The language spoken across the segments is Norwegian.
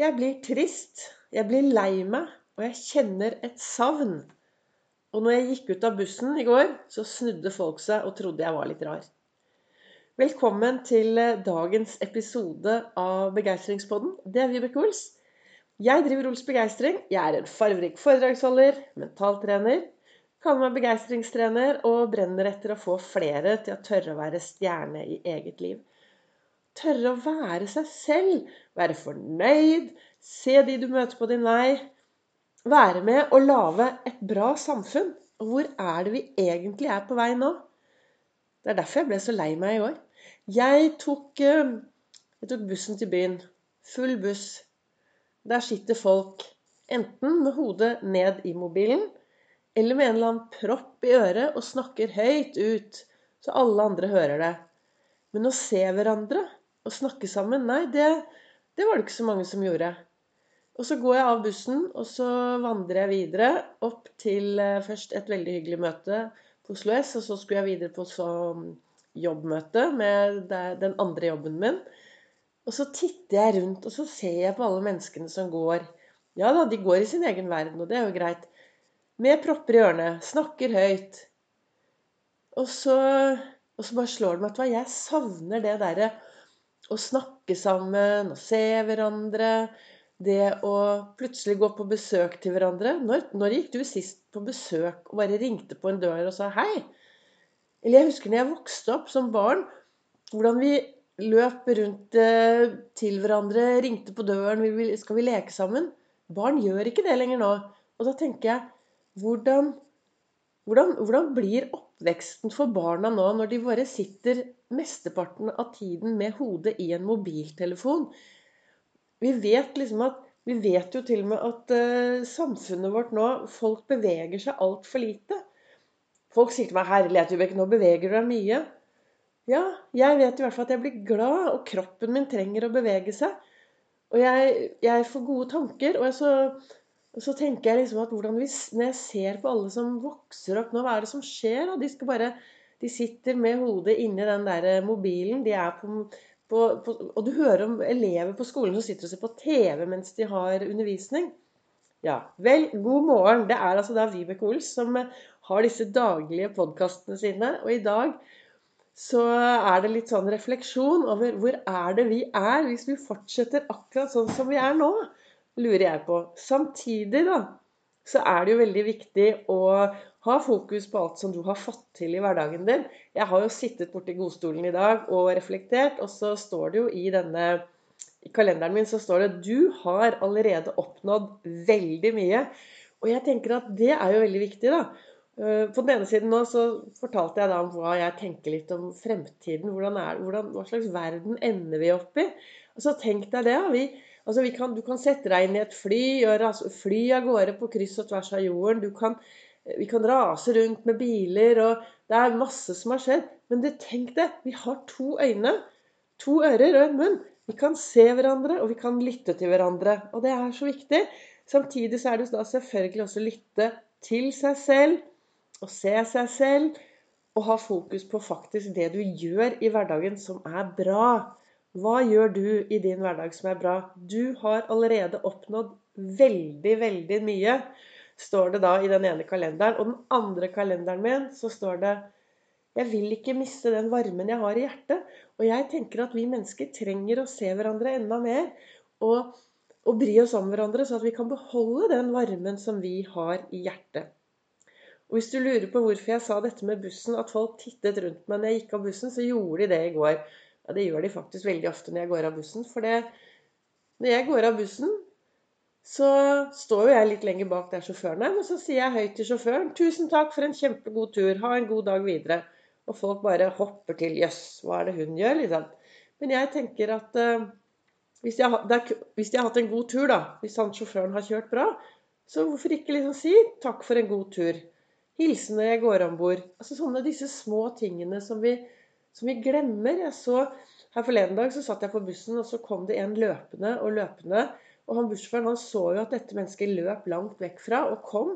Jeg blir trist, jeg blir lei meg, og jeg kjenner et savn. Og når jeg gikk ut av bussen i går, så snudde folk seg og trodde jeg var litt rar. Velkommen til eh, dagens episode av Begeistringspodden. Det er Vibeke Ols. Jeg driver Ols Begeistring. Jeg er en farverik foredragsholder, mentaltrener, kaller meg begeistringstrener og brenner etter å få flere til å tørre å være stjerne i eget liv. Tørre å være seg selv. Være fornøyd. Se de du møter på din vei. Være med og lage et bra samfunn. Og hvor er det vi egentlig er på vei nå? Det er derfor jeg ble så lei meg i år. Jeg tok, eh, jeg tok bussen til byen. Full buss. Der sitter folk enten med hodet ned i mobilen eller med en eller annen propp i øret og snakker høyt ut, så alle andre hører det. Men å se hverandre å snakke sammen. Nei, det, det, var det ikke så mange som gjorde. Og så går jeg av bussen, og så vandrer jeg videre opp til eh, først et veldig hyggelig møte på Oslo S, og så skulle jeg videre på så jobbmøte med den andre jobben min. Og så titter jeg rundt, og så ser jeg på alle menneskene som går. Ja da, de går i sin egen verden, og det er jo greit. Med propper i ørene, snakker høyt. Og så, og så bare slår det meg at jeg savner det derre å snakke sammen og se hverandre. Det å plutselig gå på besøk til hverandre. Når, når gikk du sist på besøk og bare ringte på en dør og sa hei? Eller jeg husker når jeg vokste opp som barn, hvordan vi løp rundt eh, til hverandre, ringte på døren 'Skal vi leke sammen?' Barn gjør ikke det lenger nå. Og da tenker jeg hvordan, hvordan, hvordan blir oppveksten for barna nå når de bare sitter mesteparten av tiden med hodet i en mobiltelefon. Vi vet liksom at vi vet jo til og med at uh, samfunnet vårt nå Folk beveger seg altfor lite. Folk sier til meg 'Herlighet, Vibeke, nå beveger du deg mye'. Ja, jeg vet i hvert fall at jeg blir glad, og kroppen min trenger å bevege seg. Og jeg, jeg får gode tanker. Og jeg så, og så, tenker jeg liksom at hvordan vi, når jeg ser på alle som vokser opp nå, hva er det som skjer? Da? De skal bare de sitter med hodet inni den der eh, mobilen. De er på, på, på, og du hører om elever på skolen som sitter og ser på TV mens de har undervisning. Ja, vel, god morgen. Det er altså da Vibeke Ols som eh, har disse daglige podkastene sine. Og i dag så er det litt sånn refleksjon over hvor er det vi er hvis vi fortsetter akkurat sånn som vi er nå, lurer jeg på. Samtidig, da, så er det jo veldig viktig å ha fokus på alt som du har fått til i hverdagen din. Jeg har jo sittet borti godstolen i dag og reflektert, og så står det jo i denne i kalenderen min så står det 'Du har allerede oppnådd veldig mye'. Og jeg tenker at det er jo veldig viktig, da. Eh, på den ene siden nå så fortalte jeg da om hva jeg tenker litt om fremtiden. Hvordan er, hvordan, hva slags verden ender vi opp i? Og så tenk deg det. Ja. Vi, altså kan, du kan sette deg inn i et fly og fly av gårde på kryss og tvers av jorden. Kan vi kan rase rundt med biler, og det er masse som har skjedd. Men det, tenk det, vi har to øyne, to ører og en munn. Vi kan se hverandre, og vi kan lytte til hverandre. Og det er så viktig. Samtidig så er det da selvfølgelig også lytte til seg selv, og se seg selv, og ha fokus på faktisk det du gjør i hverdagen som er bra. Hva gjør du i din hverdag som er bra? Du har allerede oppnådd veldig, veldig mye står det da i den ene kalenderen. Og den andre kalenderen min så står det Jeg vil ikke miste den varmen jeg har i hjertet. Og jeg tenker at vi mennesker trenger å se hverandre enda mer. Og, og bry oss om hverandre, så at vi kan beholde den varmen som vi har i hjertet. Og Hvis du lurer på hvorfor jeg sa dette med bussen, at folk tittet rundt meg når jeg gikk av bussen, så gjorde de det i går. Ja, Det gjør de faktisk veldig ofte når jeg går av bussen. For det, når jeg går av bussen, så står jo jeg litt lenger bak der sjåføren er, og så sier jeg høyt til sjåføren 'Tusen takk for en kjempegod tur. Ha en god dag videre.' Og folk bare hopper til. 'Jøss, hva er det hun gjør?' liksom. Men jeg tenker at er, hvis, jeg, har hatt en god tur, da, hvis han sjåføren har kjørt bra, så hvorfor ikke liksom si 'takk for en god tur'? Hilse når jeg går om bord. Altså sånne disse små tingene som vi, som vi glemmer. Jeg så Her forleden dag så satt jeg på bussen, og så kom det en løpende og løpende. Og han bussjåføren han så jo at dette mennesket løp langt vekk fra og kom.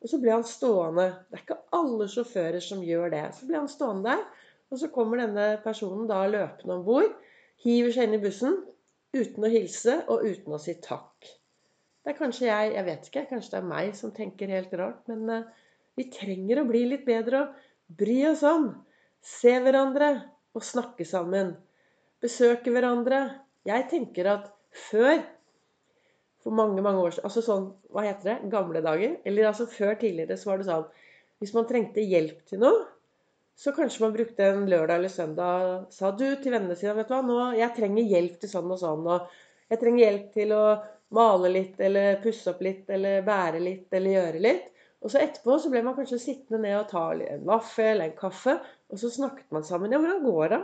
Og så ble han stående. Det er ikke alle sjåfører som gjør det. Så ble han stående der. Og så kommer denne personen da løpende om bord. Hiver seg inn i bussen. uten å hilse og uten å si takk. Det er kanskje jeg, jeg vet ikke, kanskje det er meg som tenker helt rart, men uh, vi trenger å bli litt bedre og bry oss om. Se hverandre og snakke sammen. Besøke hverandre. Jeg tenker at før for mange mange år siden, altså sånn, hva heter det, gamle dager, eller altså før tidligere, så var det sånn Hvis man trengte hjelp til noe, så kanskje man brukte en lørdag eller søndag sa du til vennene sine vet du hva, nå, jeg trenger hjelp til sånn og sånn. og Jeg trenger hjelp til å male litt, eller pusse opp litt, eller bære litt, eller gjøre litt. Og så etterpå så ble man kanskje sittende ned og ta en vaffel en kaffe. Og så snakket man sammen. Ja, hvordan går det?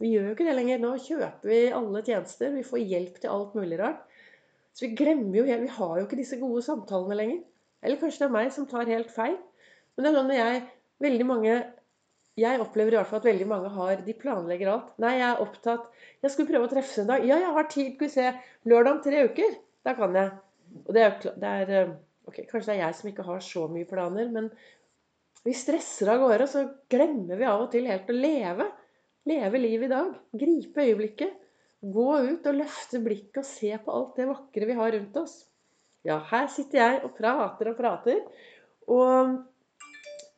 Vi gjør jo ikke det lenger. Nå kjøper vi alle tjenester. Vi får hjelp til alt mulig rart. Så vi glemmer jo helt Vi har jo ikke disse gode samtalene lenger. Eller kanskje det er meg som tar helt feil. Men det er sånn at jeg Veldig mange jeg opplever i hvert fall at veldig mange har De planlegger alt. Nei, jeg er opptatt Jeg skulle prøve å treffes en dag. Ja, jeg har tid. Skal vi se. Lørdag om tre uker. Da kan jeg. Og det er, det er eh, ok, Kanskje det er jeg som ikke har så mye planer, men vi stresser av gårde, så glemmer vi av og til helt å leve. Leve livet i dag. Gripe øyeblikket. Gå ut og løfte blikket og se på alt det vakre vi har rundt oss. Ja, her sitter jeg og prater og prater. Og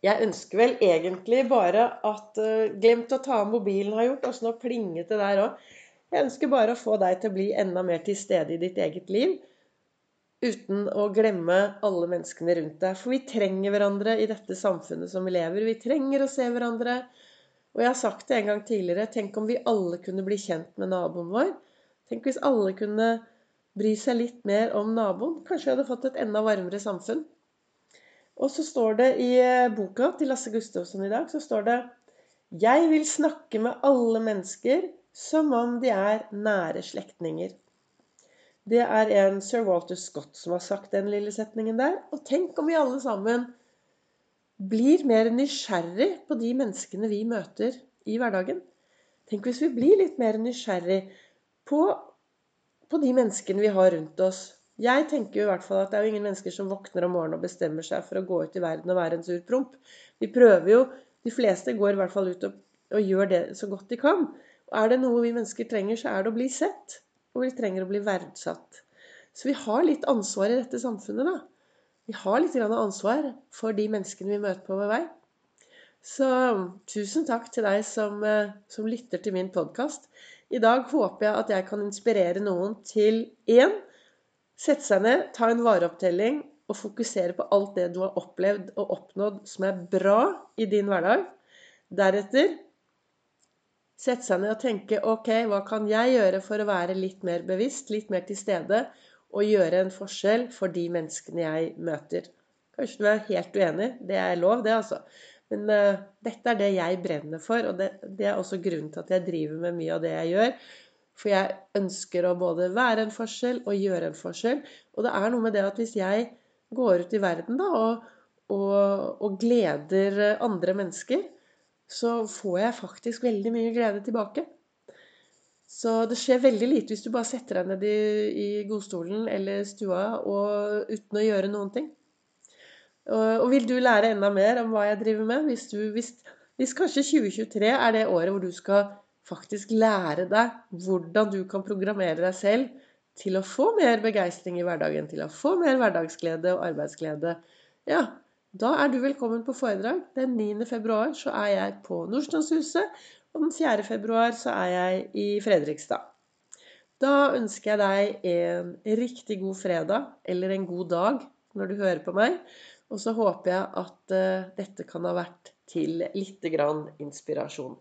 jeg ønsker vel egentlig bare at uh, Glemt å ta av mobilen har gjort. Altså nå plinget det der òg. Jeg ønsker bare å få deg til å bli enda mer til stede i ditt eget liv. Uten å glemme alle menneskene rundt deg. For vi trenger hverandre i dette samfunnet som vi lever. Vi trenger å se hverandre. Og jeg har sagt det en gang tidligere. Tenk om vi alle kunne bli kjent med naboen vår. Tenk hvis alle kunne bry seg litt mer om naboen. Kanskje vi hadde fått et enda varmere samfunn. Og så står det i eh, boka til Lasse Gustavsson i dag så står det Jeg vil snakke med alle mennesker som om de er nære slektninger. Det er en sir Walter Scott som har sagt den lille setningen der. Og tenk om vi alle sammen blir mer nysgjerrig på de menneskene vi møter i hverdagen. Tenk hvis vi blir litt mer nysgjerrig på, på de menneskene vi har rundt oss. Jeg tenker jo i hvert fall at det er jo ingen mennesker som våkner om morgenen og bestemmer seg for å gå ut i verden og være en sur promp. Vi prøver jo De fleste går i hvert fall ut og, og gjør det så godt de kan. Og er det noe vi mennesker trenger, så er det å bli sett. Og vi trenger å bli verdsatt. Så vi har litt ansvar i dette samfunnet, da. Vi har litt ansvar for de menneskene vi møter på vår vei. Så tusen takk til deg som, eh, som lytter til min podkast. I dag håper jeg at jeg kan inspirere noen til én Sette seg ned, ta en vareopptelling og fokusere på alt det du har opplevd og oppnådd som er bra i din hverdag. Deretter sette seg ned og tenke OK, hva kan jeg gjøre for å være litt mer bevisst, litt mer til stede, og gjøre en forskjell for de menneskene jeg møter. Kanskje du er helt uenig. Det er lov, det, altså. Men uh, dette er det jeg brenner for, og det, det er også grunnen til at jeg driver med mye av det jeg gjør. For jeg ønsker å både være en forskjell og gjøre en forskjell. Og det er noe med det at hvis jeg går ut i verden da, og, og, og gleder andre mennesker, så får jeg faktisk veldig mye glede tilbake. Så det skjer veldig lite hvis du bare setter deg ned i, i godstolen eller stua og, uten å gjøre noen ting. Og, og, vil du lære enda mer om hva jeg driver med? Hvis, du, hvis, hvis kanskje 2023 er det året hvor du skal faktisk lære deg hvordan du kan programmere deg selv til å få mer begeistring i hverdagen, til å få mer hverdagsglede og arbeidsglede, ja, da er du velkommen på foredrag. Den 9. februar så er jeg på Nordstrandshuset, og den 4. februar så er jeg i Fredrikstad. Da ønsker jeg deg en riktig god fredag, eller en god dag når du hører på meg. Og så håper jeg at uh, dette kan ha vært til lite grann inspirasjon.